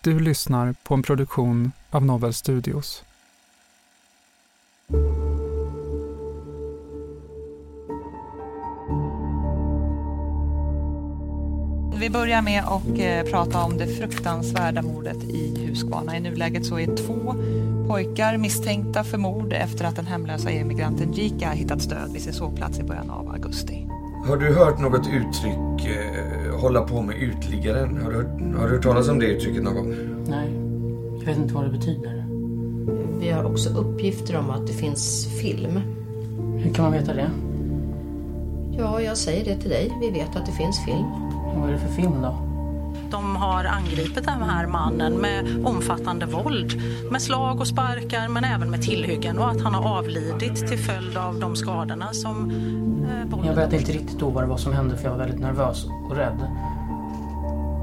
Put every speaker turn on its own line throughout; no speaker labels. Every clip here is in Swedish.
Du lyssnar på en produktion av Novel Studios.
Vi börjar med att eh, prata om det fruktansvärda mordet i Huskvarna. I nuläget så är två pojkar misstänkta för mord efter att den hemlösa emigranten Jika hittats död vid sin sovplats i början av augusti.
Har du hört något uttryck, eh, hålla på med utliggaren? Har du, hört, har du hört talas om det uttrycket någon gång?
Nej, jag vet inte vad det betyder.
Vi har också uppgifter om att det finns film.
Hur kan man veta det?
Ja, jag säger det till dig. Vi vet att det finns film.
Vad är det för film då?
De har angripit den här mannen med omfattande våld. Med slag och sparkar men även med tillhyggen och att han har avlidit till följd av de skadorna som eh,
Jag vet inte riktigt då vad det var som hände för jag var väldigt nervös och rädd.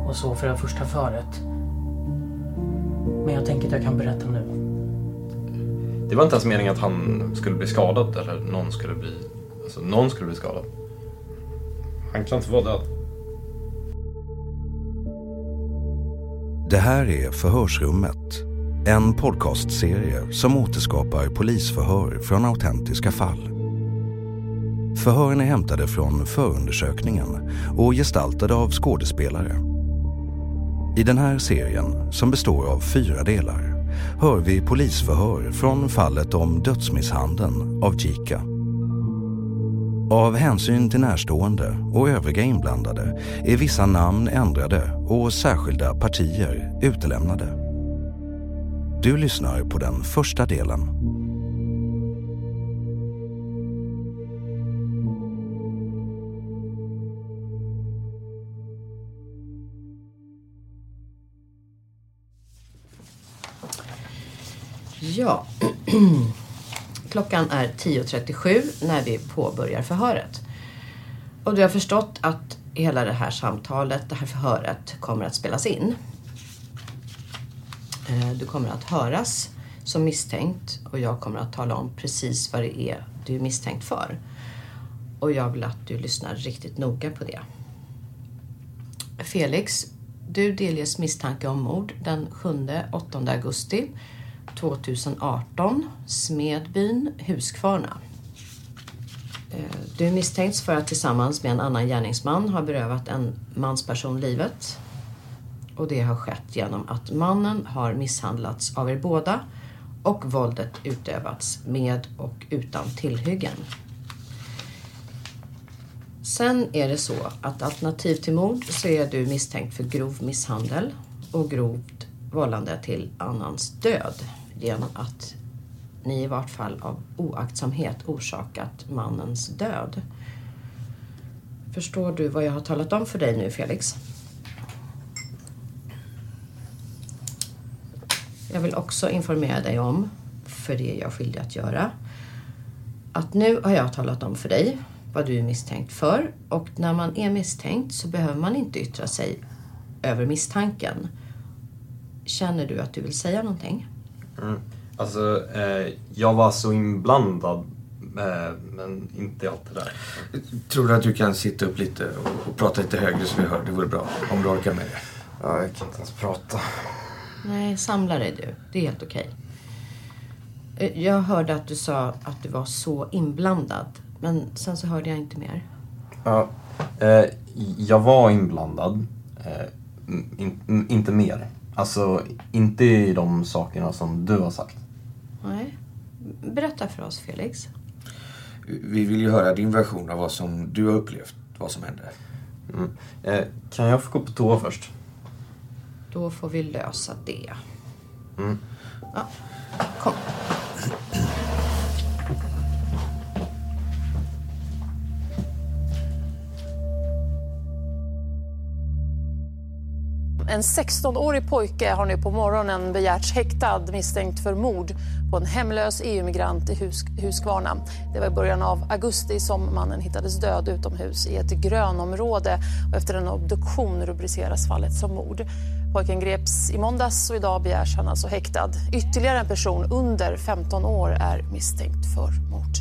Och så för det första förrätt. Men jag tänker att jag kan berätta nu.
Det var inte ens meningen att han skulle bli skadad eller någon skulle bli... Alltså någon skulle bli skadad. Han kan inte vara död.
Det här är Förhörsrummet. En podcastserie som återskapar polisförhör från autentiska fall. Förhören är hämtade från förundersökningen och gestaltade av skådespelare. I den här serien, som består av fyra delar, hör vi polisförhör från fallet om dödsmisshandeln av Jika. Av hänsyn till närstående och övriga inblandade är vissa namn ändrade och särskilda partier utelämnade. Du lyssnar på den första delen.
Ja, klockan är 10.37 när vi påbörjar förhöret. Och du har förstått att hela det här samtalet, det här förhöret, kommer att spelas in. Eh, du kommer att höras som misstänkt och jag kommer att tala om precis vad det är du är misstänkt för. Och jag vill att du lyssnar riktigt noga på det. Felix, du delges misstanke om mord den 7-8 augusti 2018, Smedbyn, Huskvarna. Eh, du misstänks för att tillsammans med en annan gärningsman ha berövat en mansperson livet. Och det har skett genom att mannen har misshandlats av er båda och våldet utövats med och utan tillhyggen. Sen är det så att alternativ till mord så är du misstänkt för grov misshandel och grovt vållande till annans död genom att ni i vart fall av oaktsamhet orsakat mannens död. Förstår du vad jag har talat om för dig nu, Felix? Jag vill också informera dig om, för det är jag skyldig att göra, att nu har jag talat om för dig vad du är misstänkt för och när man är misstänkt så behöver man inte yttra sig över misstanken. Känner du att du vill säga någonting?
Mm. Alltså, eh, jag var så inblandad, eh, men inte allt det där.
Tror du att du kan sitta upp lite och, och prata lite högre så vi hör? Det vore bra. Om du orkar med det.
Ja, jag kan inte ens prata.
Nej, samla dig du. Det är helt okej. Eh, Jag hörde att du sa att du var så inblandad. Men sen så hörde jag inte mer.
Ja, eh, jag var inblandad. Eh, in, in, inte mer. Alltså, inte i de sakerna som du har sagt.
Nej. Berätta för oss, Felix.
Vi vill ju höra din version av vad som du har upplevt, vad som hände.
Mm. Eh, kan jag få gå på toa först?
Då får vi lösa det.
Mm.
Ja, kom.
En 16-årig pojke har nu på morgonen begärts häktad misstänkt för mord på en hemlös EU-migrant i Hus Huskvarna. Det var i början av augusti som mannen hittades död utomhus i ett grönområde och efter en obduktion rubriceras fallet som mord. Pojken greps i måndags och idag begärs han alltså häktad. Ytterligare en person under 15 år är misstänkt för mord.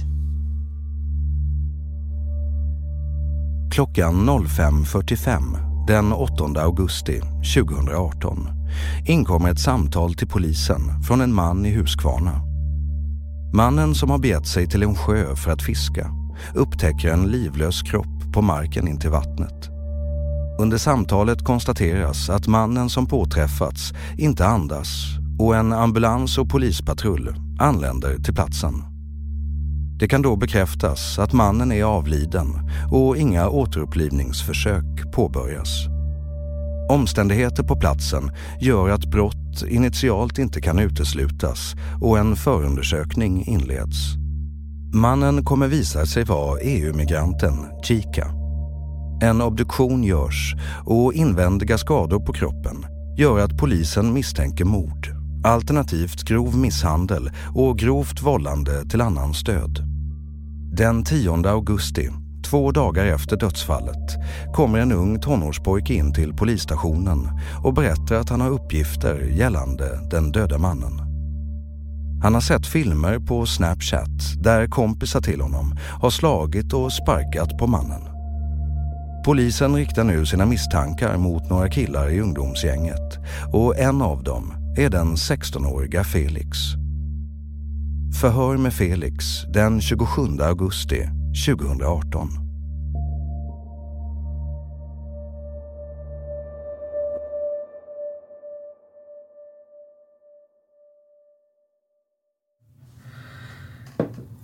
Klockan 05.45 den 8 augusti 2018 inkommer ett samtal till polisen från en man i Huskvarna. Mannen som har begett sig till en sjö för att fiska upptäcker en livlös kropp på marken intill vattnet. Under samtalet konstateras att mannen som påträffats inte andas och en ambulans och polispatrull anländer till platsen. Det kan då bekräftas att mannen är avliden och inga återupplivningsförsök påbörjas. Omständigheter på platsen gör att brott initialt inte kan uteslutas och en förundersökning inleds. Mannen kommer visa sig vara EU-migranten Chica. En obduktion görs och invändiga skador på kroppen gör att polisen misstänker mord alternativt grov misshandel och grovt vållande till annans död. Den 10 augusti, två dagar efter dödsfallet, kommer en ung tonårspojke in till polisstationen och berättar att han har uppgifter gällande den döda mannen. Han har sett filmer på Snapchat där kompisar till honom har slagit och sparkat på mannen. Polisen riktar nu sina misstankar mot några killar i ungdomsgänget och en av dem är den 16-åriga Felix. Förhör med Felix den 27 augusti 2018.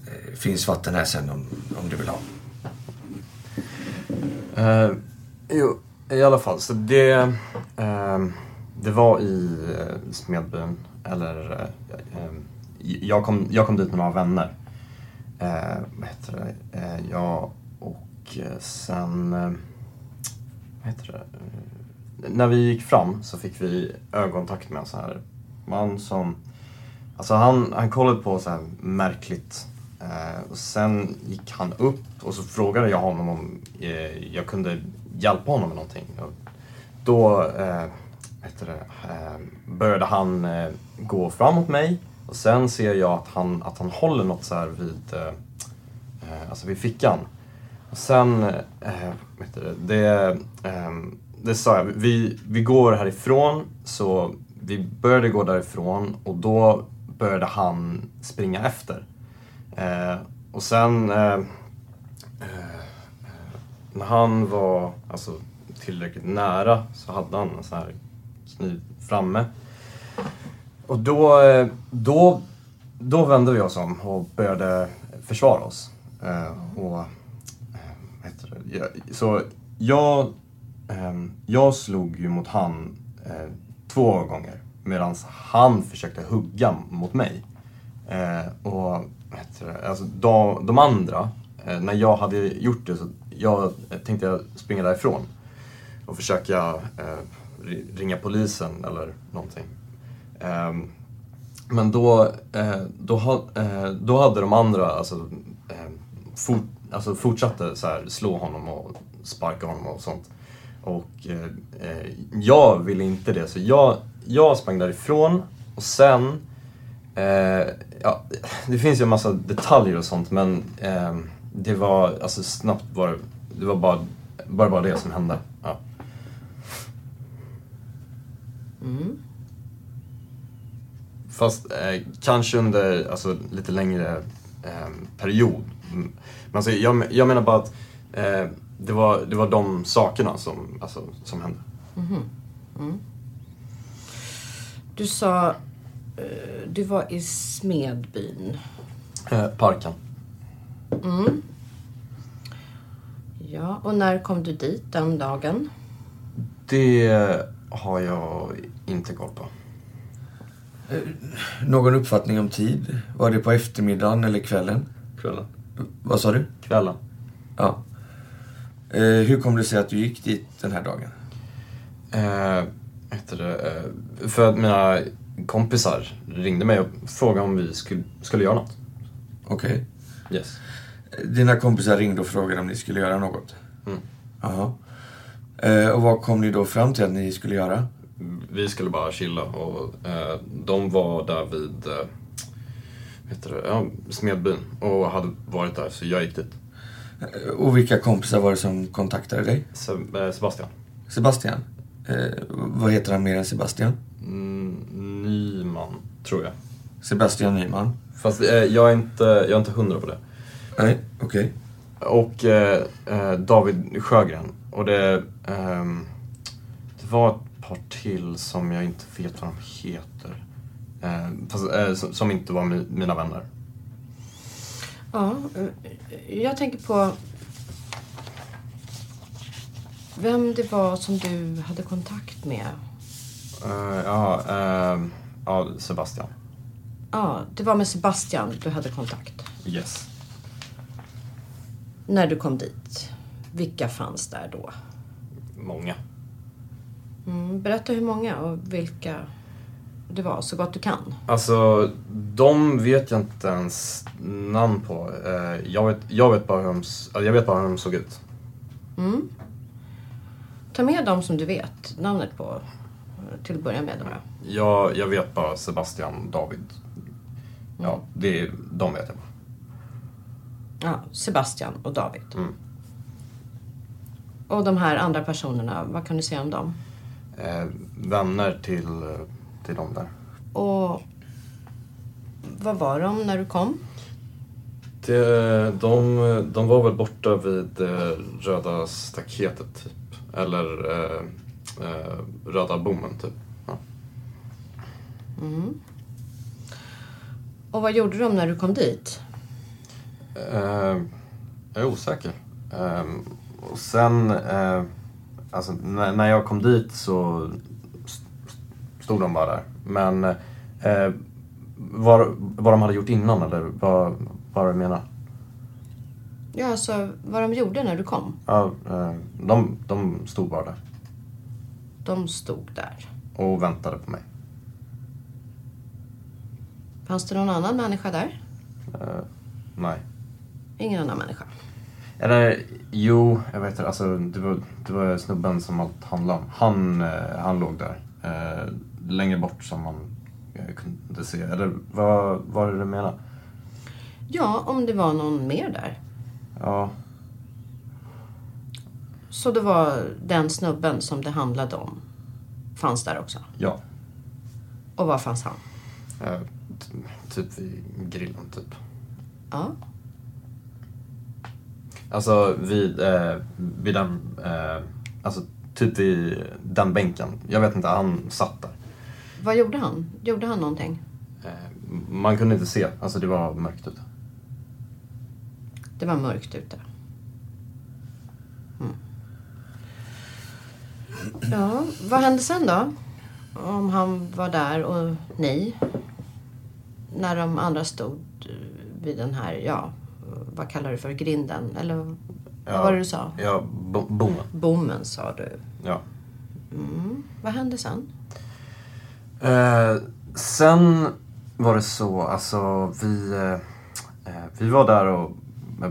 Det finns vatten här sen om, om du vill ha.
Eh, jo, i alla fall. Så det, eh, det var i eh, Smedbyn. Eller, eh, jag, kom, jag kom dit med några vänner. Eh, vad heter det? Eh, jag och eh, sen... Eh, vad heter det? Eh, när vi gick fram så fick vi ögonkontakt med en sån här man som... Alltså han, han kollade på så här märkligt. Eh, och sen gick han upp och så frågade jag honom om eh, jag kunde hjälpa honom med någonting. Och då eh, heter det, eh, började han eh, gå framåt mig och sen ser jag att han, att han håller något så här vid, eh, eh alltså vid fickan. Och sen, eh, vet du, det, eh, det sa jag, vi, vi går härifrån så vi började gå därifrån och då började han springa efter. Eh, och sen eh, eh, eh när han var alltså, tillräckligt nära så hade han en sån här kniv framme. Och då, då, då vände vi oss om och började försvara oss. Eh, och, eh, heter det? Jag, så jag, eh, jag slog ju mot han eh, två gånger medan han försökte hugga mot mig. Eh, och heter det? Alltså, de, de andra, eh, när jag hade gjort det så jag tänkte jag springa därifrån och försöka eh, ringa polisen eller någonting. Ehm, men då, eh, då, eh, då hade de andra alltså, eh, fort, alltså fortsatte så här, slå honom och sparka honom och sånt. Och eh, eh, jag ville inte det, så jag, jag sprang därifrån och sen eh, ja, det finns ju en massa detaljer och sånt men eh, det var alltså snabbt bara, det var bara, bara, bara det som hände. Ja.
Mm.
Fast eh, kanske under alltså, lite längre eh, period. Mm. Men alltså, jag, jag menar bara att eh, det, var, det var de sakerna som, alltså, som hände.
Mhm. Mm. Du sa, eh, du var i Smedbyn.
Eh, parken.
Mm. Ja, och när kom du dit den dagen?
Det har jag inte koll på.
Någon uppfattning om tid? Var det på eftermiddagen eller kvällen?
Kvällen.
Vad sa du?
Kvällen.
Ja. Eh, hur kom det sig att du gick dit den här dagen?
Eh, heter det, eh, för att mina kompisar ringde mig och frågade om vi skulle, skulle göra något.
Okej.
Yes.
Dina kompisar ringde och frågade om ni skulle göra något?
Mm.
Jaha. Eh, och vad kom ni då fram till att ni skulle göra?
Vi skulle bara chilla och eh, de var där vid eh, heter det, ja, Smedbyn och hade varit där så jag gick dit.
Eh, Och vilka kompisar var det som kontaktade dig?
Se- eh, Sebastian.
Sebastian? Eh, vad heter han mer än Sebastian?
Mm, Nyman, tror jag.
Sebastian Nyman?
Fast eh, jag, är inte, jag är inte hundra på det.
Nej, okej.
Och eh, eh, David Sjögren. Och det, ehm, det var ett par till som jag inte vet vad de heter. Eh, fast, eh, som, inte var mi, mina vänner.
Ja, eh, jag tänker på vem det var som du hade kontakt med.
Eh, ja, ehm, ja, Sebastian.
Ja, det var med Sebastian du hade kontakt.
Yes.
När du kom dit. Vilka fanns där då?
Många.
Mm, berätta hur många och vilka det var, så gott du kan.
Alltså, de vet jag inte ens namn på. Eh, jag, vet, jag, vet bara hur de, alltså, jag vet bara hur de såg ut.
Mm. Ta med dem som du vet namnet på eh, till att börja med. Då.
Jag, jag vet bara Sebastian, David. Ja, det är, de vet jag bara.
Ja, Sebastian och David.
Mm.
Och de här andra personerna, vad kan du säga om dem?
Eh, vänner till, till de där.
Och vad var de när du kom?
Det, de, de var väl borta vid eh, Röda staketet, typ. Eller eh, eh, Röda bommen, typ. Ja.
Mm. Och vad gjorde de när du kom dit?
Eh, jag är osäker. Eh, och sen, eh, alltså när, när jag kom dit så st- stod de bara där. Men eh, vad, vad de hade gjort innan eller vad, vad du menar?
Ja, alltså vad de gjorde när du kom?
Ja, eh, de, de stod bara där
De stod där.
och väntade på mig.
Fanns det någon annan människa där?
Eh, nej.
Ingen annan människa.
Eller jo, jag vet inte. Alltså, det, var, det var snubben som allt handlade om. Han, eh, han låg där. Eh, längre bort som man eh, kunde se. Eller vad var det du menar?
Ja, om det var någon mer där.
Ja,
Så det var den snubben som det handlade om fanns där också?
ja.
Och var fanns han?
Eh, typ vid grillen, typ.
Ja.
Alltså vid, eh, vid den, eh, alltså typ vid den bänken. Jag vet inte, han satt där.
Vad gjorde han? Gjorde han någonting?
Eh, man kunde inte se, alltså det var mörkt ute.
Det var mörkt ute. Mm. Ja, vad hände sen då? Om han var där och ni? När de andra stod vid den här, ja, vad kallar du för, grinden? Eller vad var det du sa?
Ja, bo- bommen.
Bommen sa du.
Ja.
Mm. Vad hände sen?
Eh, sen var det så, alltså vi, eh, eh, vi var där och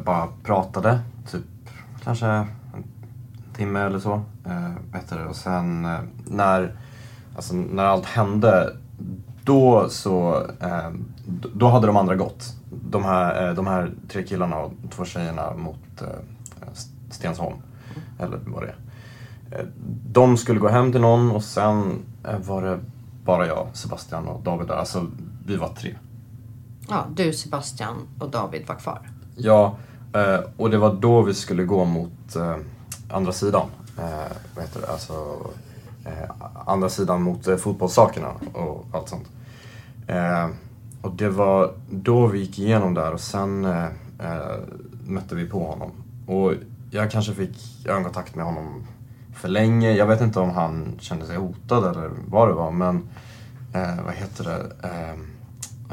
bara pratade, typ kanske en timme eller så. Eh, och sen eh, när, alltså, när allt hände, då så, eh, då hade de andra gått. De här, eh, de här tre killarna och två tjejerna mot eh, Stensholm, eller vad det är. Eh, De skulle gå hem till någon och sen var det bara jag, Sebastian och David där. Alltså, vi var tre.
Ja, du, Sebastian och David var kvar.
Ja, och det var då vi skulle gå mot andra sidan. Vad heter det? Alltså, Eh, andra sidan mot eh, fotbollssakerna och allt sånt. Eh, och det var då vi gick igenom där och sen eh, eh, mötte vi på honom. Och jag kanske fick ögonkontakt med honom för länge. Jag vet inte om han kände sig hotad eller vad det var, men eh, vad heter det? Eh,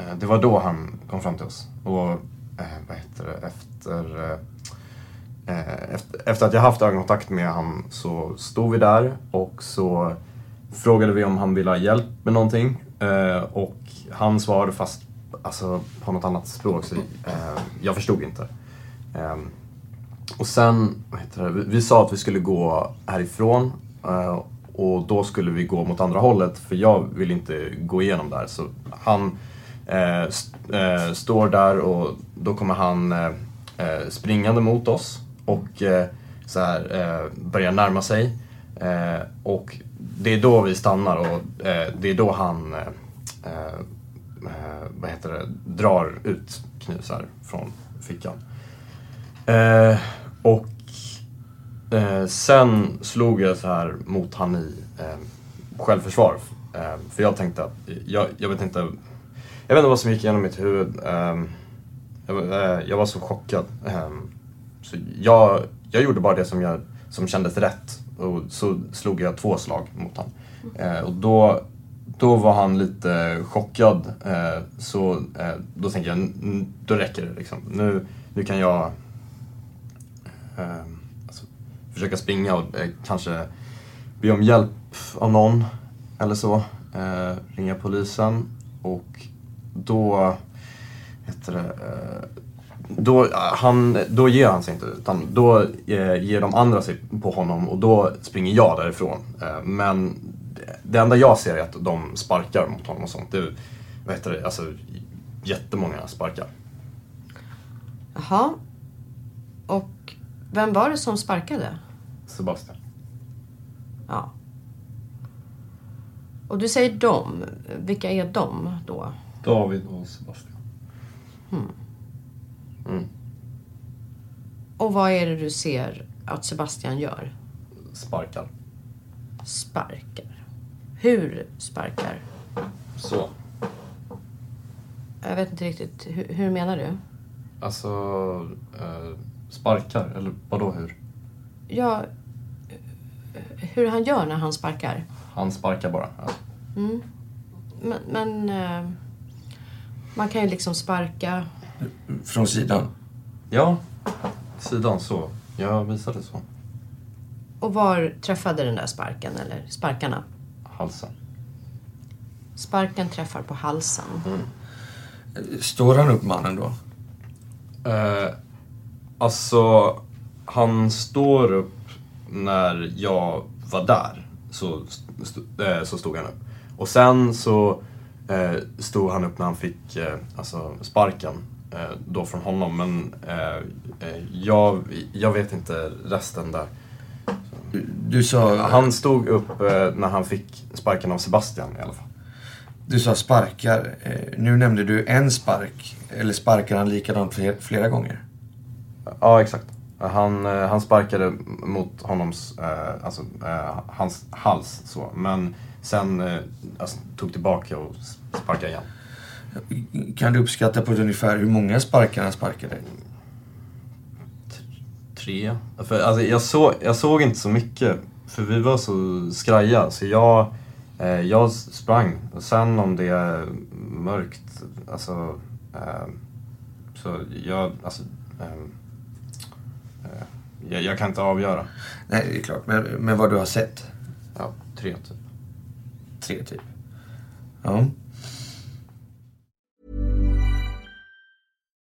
eh det var då han kom fram till oss. Och eh, vad heter det? Efter, eh, Eh, efter, att jag haft ögonkontakt med honom så stod vi där och så frågade vi om han ville ha hjälp med någonting. Eh, och han svarade fast alltså, på något annat språk så eh, jag förstod inte. Ehm, och sen, vad heter det, vi, sa att vi skulle gå härifrån och då skulle vi gå mot andra hållet för jag vill inte gå igenom där. Så han st- står där och då kommer han springande mot oss och eh, så här, eh, börjar närma sig. Eh, och det är då vi stannar och eh, det är då han eh, eh, eh, vad heter det, drar ut knusar från fickan. Eh, och eh, sen slog jag så här mot han i eh, självförsvar. Eh, för jag tänkte att, jag, jag vet inte, jag vet inte vad som gick igenom mitt huvud. Eh, jag, eh, jag var så chockad. Eh, så jag, jag gjorde bara det som, jag, som kändes rätt. Och så slog jag två slag mot honom. Eh, och då, då var han lite chockad. Eh, så eh, då tänkte jag, då räcker det liksom. Nu, nu kan jag eh, alltså, försöka springa och eh, kanske be om hjälp av någon eller så. Eh, ringa polisen och då, heter det, eh, då, han, då ger han sig inte utan då eh, ger de andra sig på honom och då springer jag därifrån. Eh, men det- det enda jag ser är att de sparkar mot honom och sånt. Det, är, vad heter det, alltså jättemånga sparkar.
Jaha. Och vem var det som sparkade?
Sebastian.
Ja. Och du säger dem. Vilka är de då?
David och Sebastian.
Hmm.
Mm.
Och vad är det du ser att Sebastian gör?
Sparkar.
Sparkar. Hur sparkar?
Så.
Jag vet inte riktigt. Hur, hur menar du?
Alltså, eh, sparkar? Eller vadå hur?
Ja, hur han gör när han sparkar.
Han sparkar bara. Ja.
Mm. Men, men eh, man kan ju liksom sparka.
Från sidan?
Ja, sidan så. Jag visade så.
Och var träffade den där sparken eller sparkarna?
Halsen.
Sparken träffar på halsen.
Står han upp mannen då?
Eh, alltså, han står upp när jag var där. Så, st- eh, så stod han upp. Och sen så eh, stod han upp när han fick eh, alltså sparken. Eh, då från honom. Men eh, eh, jag, jag vet inte resten där.
Du sa...
Han stod upp när han fick sparken av Sebastian i alla fall.
Du sa sparkar. Nu nämnde du en spark. Eller sparkar han likadant fler- flera gånger?
Ja, exakt. Han, han sparkade mot honoms, alltså, hans hals så. Men sen alltså, tog tillbaka och sparkade igen.
Kan du uppskatta på ungefär hur många sparkar han sparkade?
Tre. För, alltså, jag, såg, jag såg inte så mycket, för vi var så skraja. Så jag, eh, jag sprang. Och sen om det är mörkt, alltså... Eh, så jag, alltså... Eh, eh, jag, jag kan inte avgöra.
Nej, det är klart. Men, men vad du har sett?
Ja, tre typ.
Tre typ. Ja.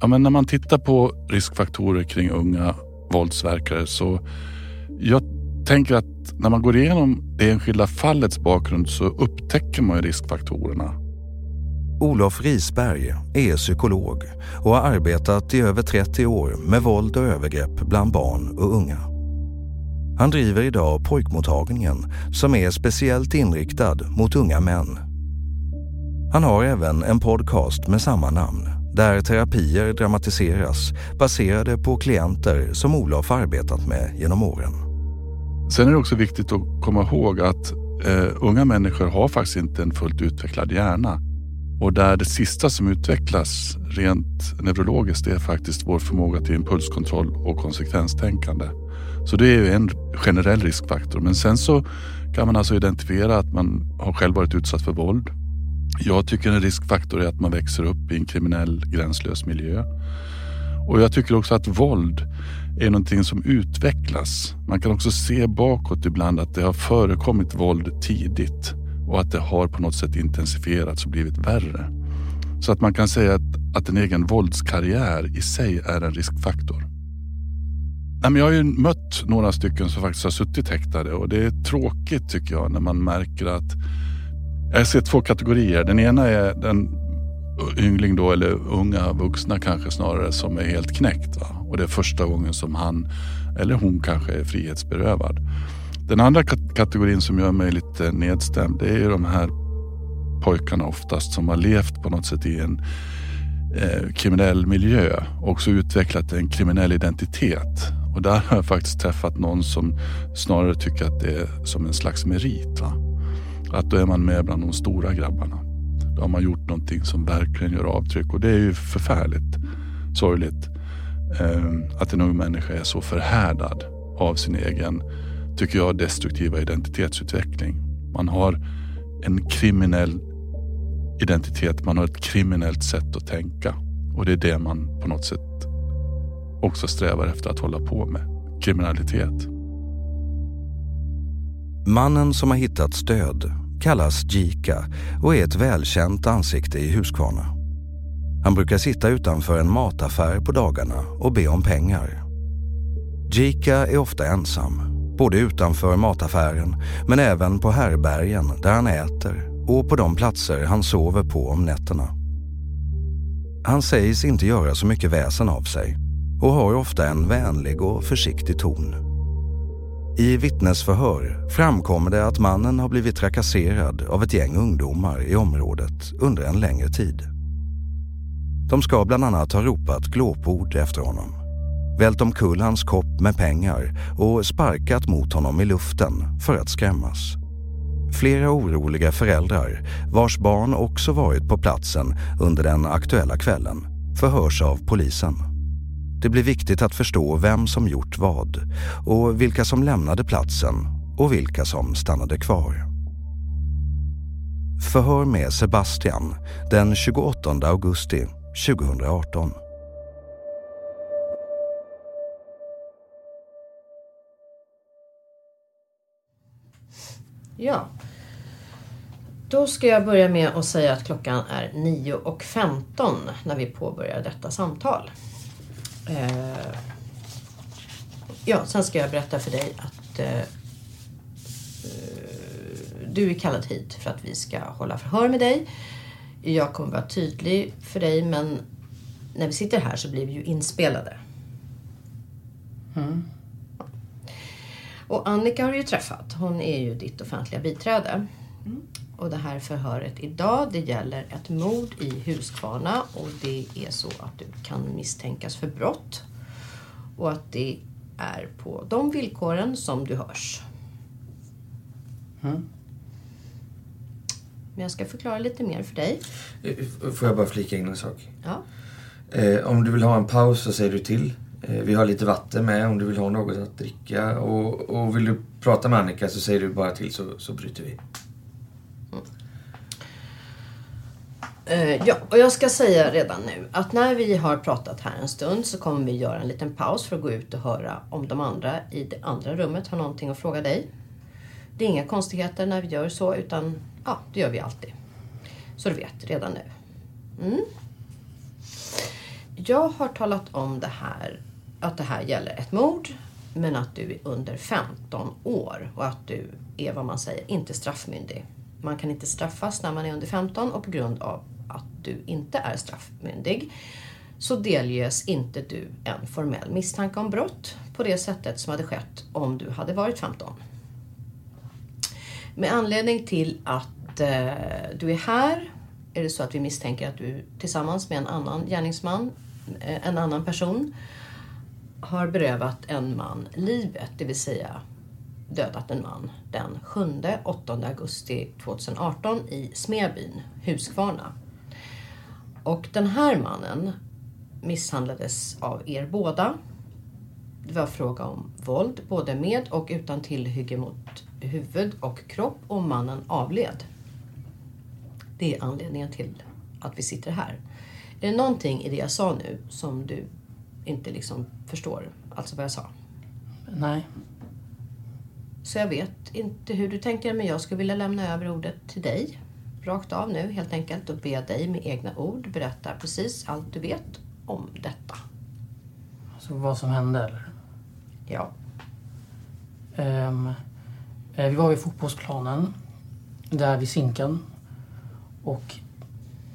Ja, men när man tittar på riskfaktorer kring unga våldsverkare så jag tänker att när man går igenom det enskilda fallets bakgrund så upptäcker man ju riskfaktorerna.
Olof Risberg är psykolog och har arbetat i över 30 år med våld och övergrepp bland barn och unga. Han driver idag pojkmottagningen som är speciellt inriktad mot unga män. Han har även en podcast med samma namn där terapier dramatiseras baserade på klienter som Olof arbetat med genom åren.
Sen är det också viktigt att komma ihåg att eh, unga människor har faktiskt inte en fullt utvecklad hjärna. Och där det sista som utvecklas rent neurologiskt är faktiskt vår förmåga till impulskontroll och konsekvenstänkande. Så det är ju en generell riskfaktor. Men sen så kan man alltså identifiera att man har själv varit utsatt för våld. Jag tycker en riskfaktor är att man växer upp i en kriminell gränslös miljö. Och jag tycker också att våld är någonting som utvecklas. Man kan också se bakåt ibland att det har förekommit våld tidigt och att det har på något sätt intensifierats och blivit värre. Så att man kan säga att, att en egen våldskarriär i sig är en riskfaktor. Nej, men jag har ju mött några stycken som faktiskt har suttit häktade och det är tråkigt tycker jag när man märker att jag ser två kategorier. Den ena är den yngling då, eller unga vuxna kanske snarare, som är helt knäckt. Va? Och det är första gången som han eller hon kanske är frihetsberövad. Den andra kategorin som gör mig lite nedstämd, det är ju de här pojkarna oftast som har levt på något sätt i en eh, kriminell miljö också utvecklat en kriminell identitet. Och där har jag faktiskt träffat någon som snarare tycker att det är som en slags merit. Va? Att då är man med bland de stora grabbarna. Då har man gjort någonting som verkligen gör avtryck och det är ju förfärligt sorgligt. Eh, att en ung människa är så förhärdad av sin egen, tycker jag, destruktiva identitetsutveckling. Man har en kriminell identitet, man har ett kriminellt sätt att tänka. Och det är det man på något sätt också strävar efter att hålla på med. Kriminalitet.
Mannen som har hittats död kallas Jika och är ett välkänt ansikte i Huskvarna. Han brukar sitta utanför en mataffär på dagarna och be om pengar. Jika är ofta ensam, både utanför mataffären men även på härbergen där han äter och på de platser han sover på om nätterna. Han sägs inte göra så mycket väsen av sig och har ofta en vänlig och försiktig ton. I vittnesförhör framkommer det att mannen har blivit trakasserad av ett gäng ungdomar i området under en längre tid. De ska bland annat ha ropat glåpord efter honom, vält omkull hans kopp med pengar och sparkat mot honom i luften för att skrämmas. Flera oroliga föräldrar, vars barn också varit på platsen under den aktuella kvällen, förhörs av polisen. Det blir viktigt att förstå vem som gjort vad och vilka som lämnade platsen och vilka som stannade kvar. Förhör med Sebastian den 28 augusti 2018.
Ja. Då ska jag börja med att säga att klockan är 9.15 när vi påbörjar detta samtal. Eh, ja, sen ska jag berätta för dig att eh, du är kallad hit för att vi ska hålla förhör med dig. Jag kommer vara tydlig för dig men när vi sitter här så blir vi ju inspelade.
Mm.
Och Annika har du ju träffat. Hon är ju ditt offentliga biträde. Och det här förhöret idag det gäller ett mord i Huskvarna och det är så att du kan misstänkas för brott. Och att det är på de villkoren som du hörs.
Mm.
Men jag ska förklara lite mer för dig.
Eh, Får jag bara flika in en sak?
Ja.
Eh, om du vill ha en paus så säger du till. Eh, vi har lite vatten med om du vill ha något att dricka. Och, och vill du prata med Annika så säger du bara till så, så bryter vi.
Eh, ja, och jag ska säga redan nu att när vi har pratat här en stund så kommer vi göra en liten paus för att gå ut och höra om de andra i det andra rummet har någonting att fråga dig. Det är inga konstigheter när vi gör så utan ja, det gör vi alltid. Så du vet redan nu. Mm. Jag har talat om det här, att det här gäller ett mord men att du är under 15 år och att du är vad man säger inte straffmyndig. Man kan inte straffas när man är under 15 och på grund av att du inte är straffmyndig så delges inte du en formell misstanke om brott på det sättet som hade skett om du hade varit 15. Med anledning till att eh, du är här är det så att vi misstänker att du tillsammans med en annan gärningsman, eh, en annan person, har berövat en man livet, det vill säga dödat en man den 7-8 augusti 2018 i Smedbyn, Huskvarna. Och den här mannen misshandlades av er båda. Det var fråga om våld, både med och utan tillhygge mot huvud och kropp och mannen avled. Det är anledningen till att vi sitter här. Är det någonting i det jag sa nu som du inte liksom förstår? Alltså vad jag sa?
Nej.
Så jag vet inte hur du tänker men jag skulle vilja lämna över ordet till dig. Rakt av nu helt enkelt och be dig med egna ord berätta precis allt du vet om detta.
Alltså vad som hände eller?
Ja.
Eh, vi var vid fotbollsplanen. Där vid Zinken. Och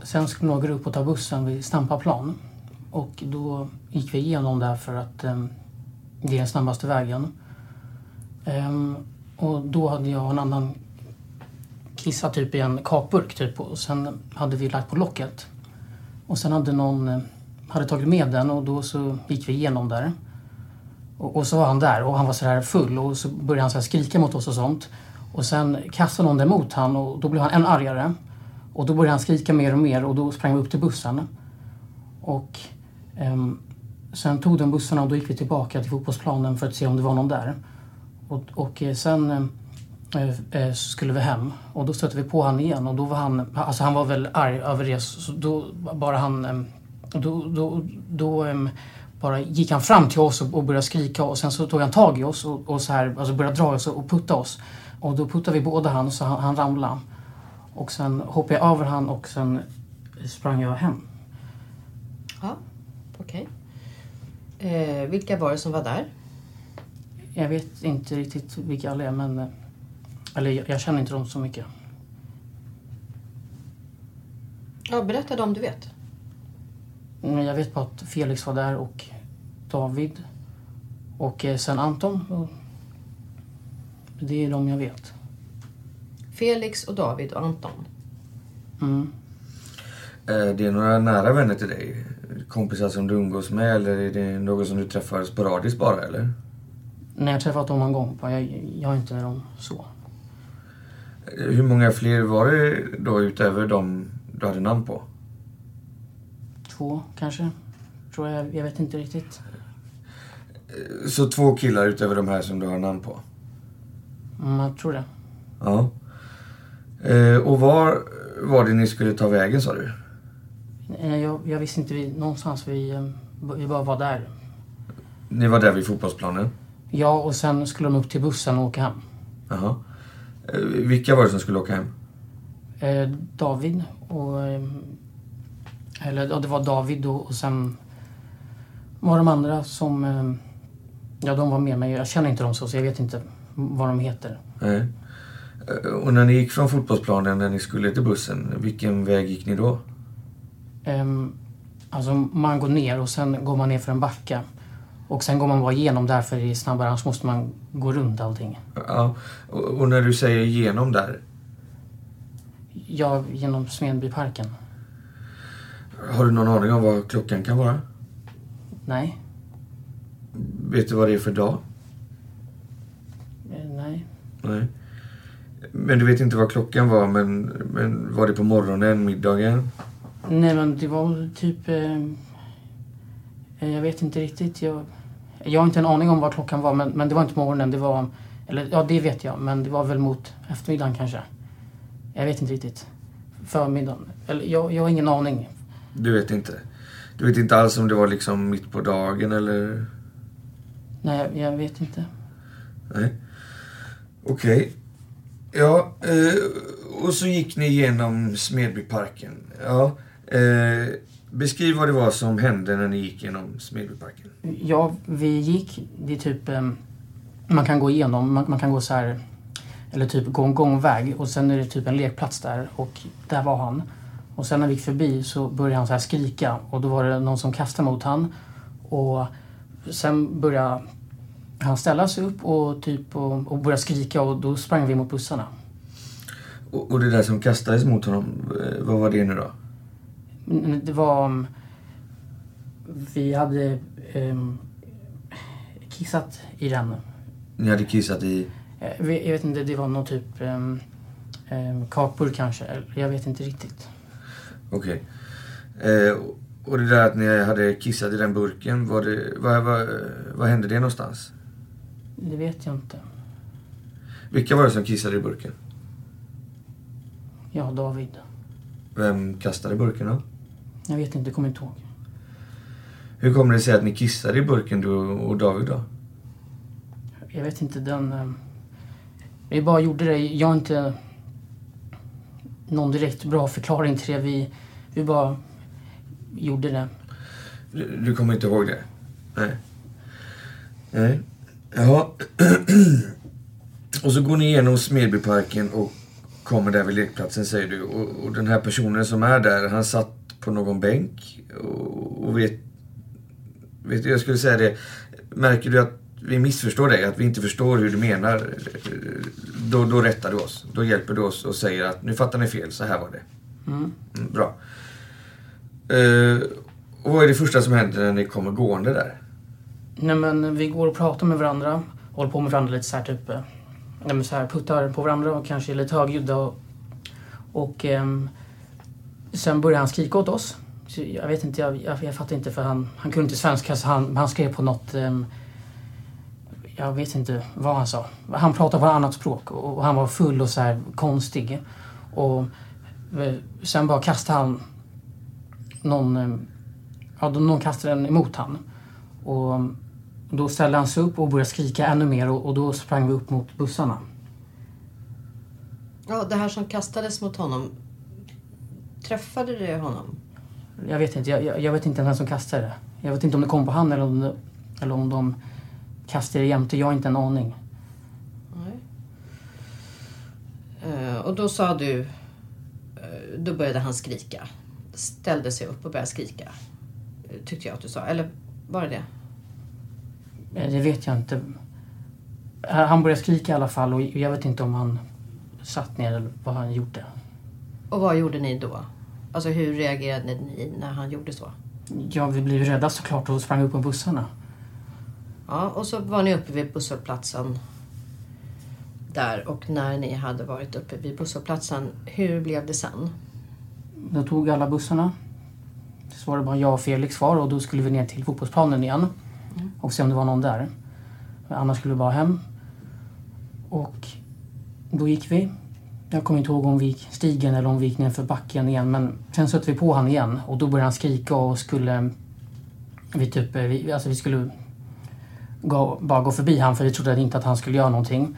sen skulle några upp och ta bussen vid Stampaplan. Och då gick vi igenom där för att um, det är den snabbaste vägen. Ehm, och då hade jag en annan kissat typ i en kakburk typ och sen hade vi lagt på locket. Och sen hade någon eh, hade tagit med den och då så gick vi igenom där. Och, och så var han där och han var så här full och så började han så här skrika mot oss och sånt. Och sen kastade någon emot han och då blev han än argare. Och då började han skrika mer och mer och då sprang vi upp till bussen. Och um, sen tog de bussarna och då gick vi tillbaka till fotbollsplanen för att se om det var någon där. Och, och eh, sen ehm, skulle vi hem och då stötte vi på han igen och då var han, alltså han var väl arg över det så då bara han, eh, då, då, då eh, bara gick han fram till oss och, och började skrika och sen så tog han tag i oss och, och så här, alltså började dra oss och putta oss. Och då puttade vi båda han så han, han ramlade. Och sen hoppade jag över han och sen sprang jag hem.
Ja, okej. Eh, vilka var det som var där?
Jag vet inte riktigt vilka alla är men... Eller jag, jag känner inte dem så mycket.
Ja, berätta dem du vet.
Men jag vet bara att Felix var där och David. Och eh, sen Anton. Det är de jag vet.
Felix och David och Anton.
Mm.
Eh, Det är några nära vänner till dig? Kompisar som du umgås med eller är det någon som du träffar sporadiskt bara eller?
När jag har träffat dem en gång. Jag, jag är inte dem så.
Hur många fler var det då utöver de du hade namn på?
Två kanske. Tror jag. Jag vet inte riktigt.
Så två killar utöver de här som du har namn på?
Mm, jag tror det.
Ja. Eh, Och var var det ni skulle ta vägen sa du?
Eh, Jag, jag visste inte vi, någonstans. Vi, eh, vi bara var där.
Ni var där vid fotbollsplanen?
Ja, och sen skulle de upp till bussen och åka hem.
Jaha. Eh, Vilka var det som skulle åka hem?
Eh, David och... Eh, eller ja, det var David och, och sen var de andra som... Ja, de var med mig. Jag känner inte dem så, så jag vet inte vad de heter.
Nej. Och när ni gick från fotbollsplanen när ni skulle till bussen, vilken väg gick ni då?
Ehm, alltså man går ner och sen går man ner för en backe. Och sen går man bara igenom där för det är snabbare, annars måste man gå runt allting.
Ja. Och när du säger genom där,
Ja, genom Smedbyparken.
har du någon aning om vad klockan kan vara?
Nej.
Vet du vad det är för dag?
Eh, nej.
Nej. Men du vet inte vad klockan var, men, men var det på morgonen, middagen?
Nej, men det var typ... Eh, jag vet inte riktigt. Jag, jag har inte en aning om vad klockan var, men, men det var inte morgonen. Det var... Eller ja, det vet jag, men det var väl mot eftermiddagen kanske. Jag vet inte riktigt. Förmiddagen. Eller jag, jag har ingen aning.
Du vet inte? Du vet inte alls om det var liksom mitt på dagen eller?
Nej, jag, vet inte.
Nej. Okej. Ja, eh, och så gick ni igenom Smedbyparken. Ja. Eh, beskriv vad det var som hände när ni gick genom Smedbyparken.
Ja, vi gick. Det är typ... Eh, man kan gå igenom, man, man kan gå så här... Eller typ gå en gångväg och sen är det typ en lekplats där och där var han. Och sen när vi gick förbi så började han så här skrika och då var det någon som kastade mot han. Och sen började han ställa sig upp och, typ, och, och började skrika och då sprang vi mot bussarna.
Och, och det där som kastades mot honom, eh, vad var det nu då?
Det var... Vi hade um, kissat i den.
Ni hade kissat i...
Eh, Jag vet inte, det var någon typ um, um, kakburk kanske. Jag vet inte riktigt.
Okej. Eh, och det där att ni hade kissat i den burken, var det, vad, vad, vad hände det någonstans?
Det vet jag inte.
Vilka var det som kissade i burken?
Ja, David.
Vem kastade burken då?
Jag vet inte, kommer inte ihåg.
Hur kommer det sig att ni kissade i burken du och David då?
Jag vet inte, den... um, Vi bara gjorde det. Jag har inte någon direkt bra förklaring till det. Vi, vi bara gjorde det.
Du, du kommer inte ihåg det? Nej. Nej. Jaha. och så går ni igenom Smedbyparken och kommer där vid lekplatsen säger du. Och, och den här personen som är där, han satt på någon bänk och, och vet... Vet jag skulle säga det. Märker du att vi missförstår dig, att vi inte förstår hur du menar, då, då rättar du oss. Då hjälper du oss och säger att nu fattar ni fel, så här var det.
Mm.
Mm, bra. Eh, och vad är det första som händer när ni kommer gående där?
Nej men vi går och pratar med varandra. Håller på med varandra lite så här typ... eh, Nej men så här puttar på varandra och kanske är lite högljudda. Och, och ehm, sen började han skrika åt oss. Så jag vet inte, jag, jag, jag fattar inte för han, han kunde inte svenska så han, han skrev på något... Um, jag vet inte vad han sa. Han pratade på ett annat språk och, och han var full och så här konstig. Och eh, sen bara kastade han någon... Ehm, ja, någon kastade den emot han. Och ehm, då ställde han sig upp och började skrika ännu mer och, och då sprang vi upp mot bussarna.
Ja, det här som kastades mot honom. Träffade du honom?
Jag vet inte, jag, jag, jag vet inte vem som kastade det. Jag vet inte om det kom på han eller om, det, eller om de kastade det jämte. Jag har inte en aning.
Nej. Eh, och då sa du... eh, då började han skrika. Ställde sig upp och började skrika. Tyckte jag att du sa. Eller var det det?
Eh, Det vet jag inte. Han började skrika i alla fall och jag vet inte om han satt ner eller vad han gjorde.
Och vad gjorde ni då? Alltså hur reagerade ni när han gjorde så?
Ja, vi blev rädda såklart och sprang upp på bussarna.
Ja, och så var ni uppe vid busshållplatsen där och när ni hade varit uppe vid busshållplatsen, hur blev det sen?
Då tog alla bussarna. Så var det bara jag och Felix kvar och då skulle vi ner till fotbollsplanen igen. Och se om det var någon där. Men annars skulle vi bara hem. Och då gick vi. Jag kommer inte ihåg om vi gick stigen eller om vi gick ner för backen igen. Men sen stötte vi på han igen och då började han skrika och skulle... Vi, typ, eh, vi, alltså vi skulle gå, bara gå förbi han för vi trodde inte att han skulle göra någonting.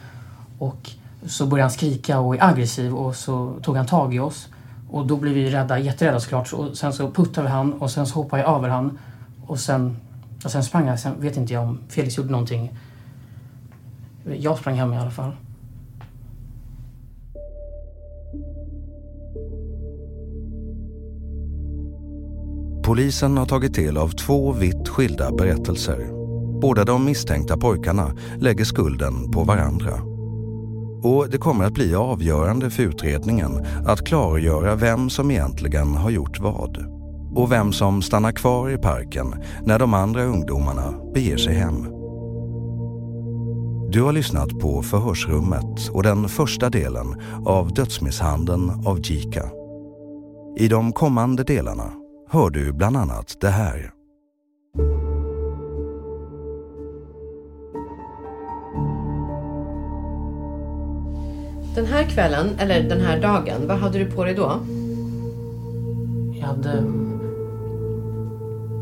Och så började han skrika och är aggressiv och så tog han tag i oss. Och då blev vi rädda, jätterädda såklart. Och sen så puttade vi han och sen så hoppade jag över han. Och sen, och sen sprang jag. Sen vet inte jag om Felix gjorde någonting. Jag sprang hem i alla fall.
Polisen har tagit del av två vitt skilda berättelser. Båda de misstänkta pojkarna lägger skulden på varandra. Och det kommer att bli avgörande för utredningen att klargöra vem som egentligen har gjort vad. Och vem som stannar kvar i parken när de andra ungdomarna beger sig hem. Du har lyssnat på Förhörsrummet och den första delen av dödsmisshandeln av Jika. I de kommande delarna hör du bland annat det här.
Den här kvällen, eller den här dagen, vad hade du på dig då?
Jag hade...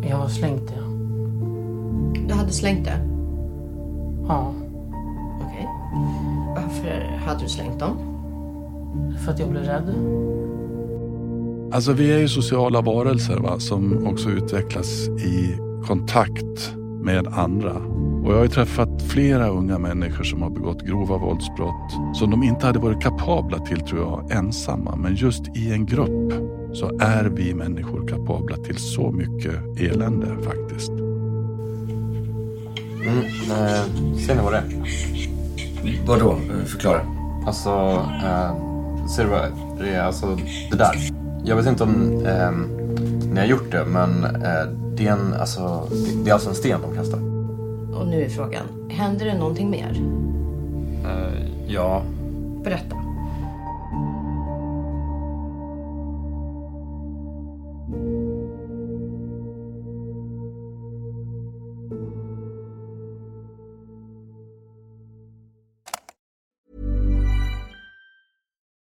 Jag har slängt det.
Du hade slängt det?
Ja.
Okej. Varför hade du slängt dem?
För att jag blev rädd.
Alltså vi är ju sociala varelser va, som också utvecklas i kontakt med andra. Och jag har ju träffat flera unga människor som har begått grova våldsbrott som de inte hade varit kapabla till tror jag ensamma. Men just i en grupp så är vi människor kapabla till så mycket elände faktiskt.
Mm, eh, ser ni vad det är?
Vadå? Förklara.
Alltså, eh, ser du vad det är? Alltså, det där. Jag vet inte om eh, ni har gjort det, men eh, det, är en, alltså, det, det är alltså en sten de kastar.
Och nu är frågan, händer det någonting mer?
Eh, ja.
Berätta.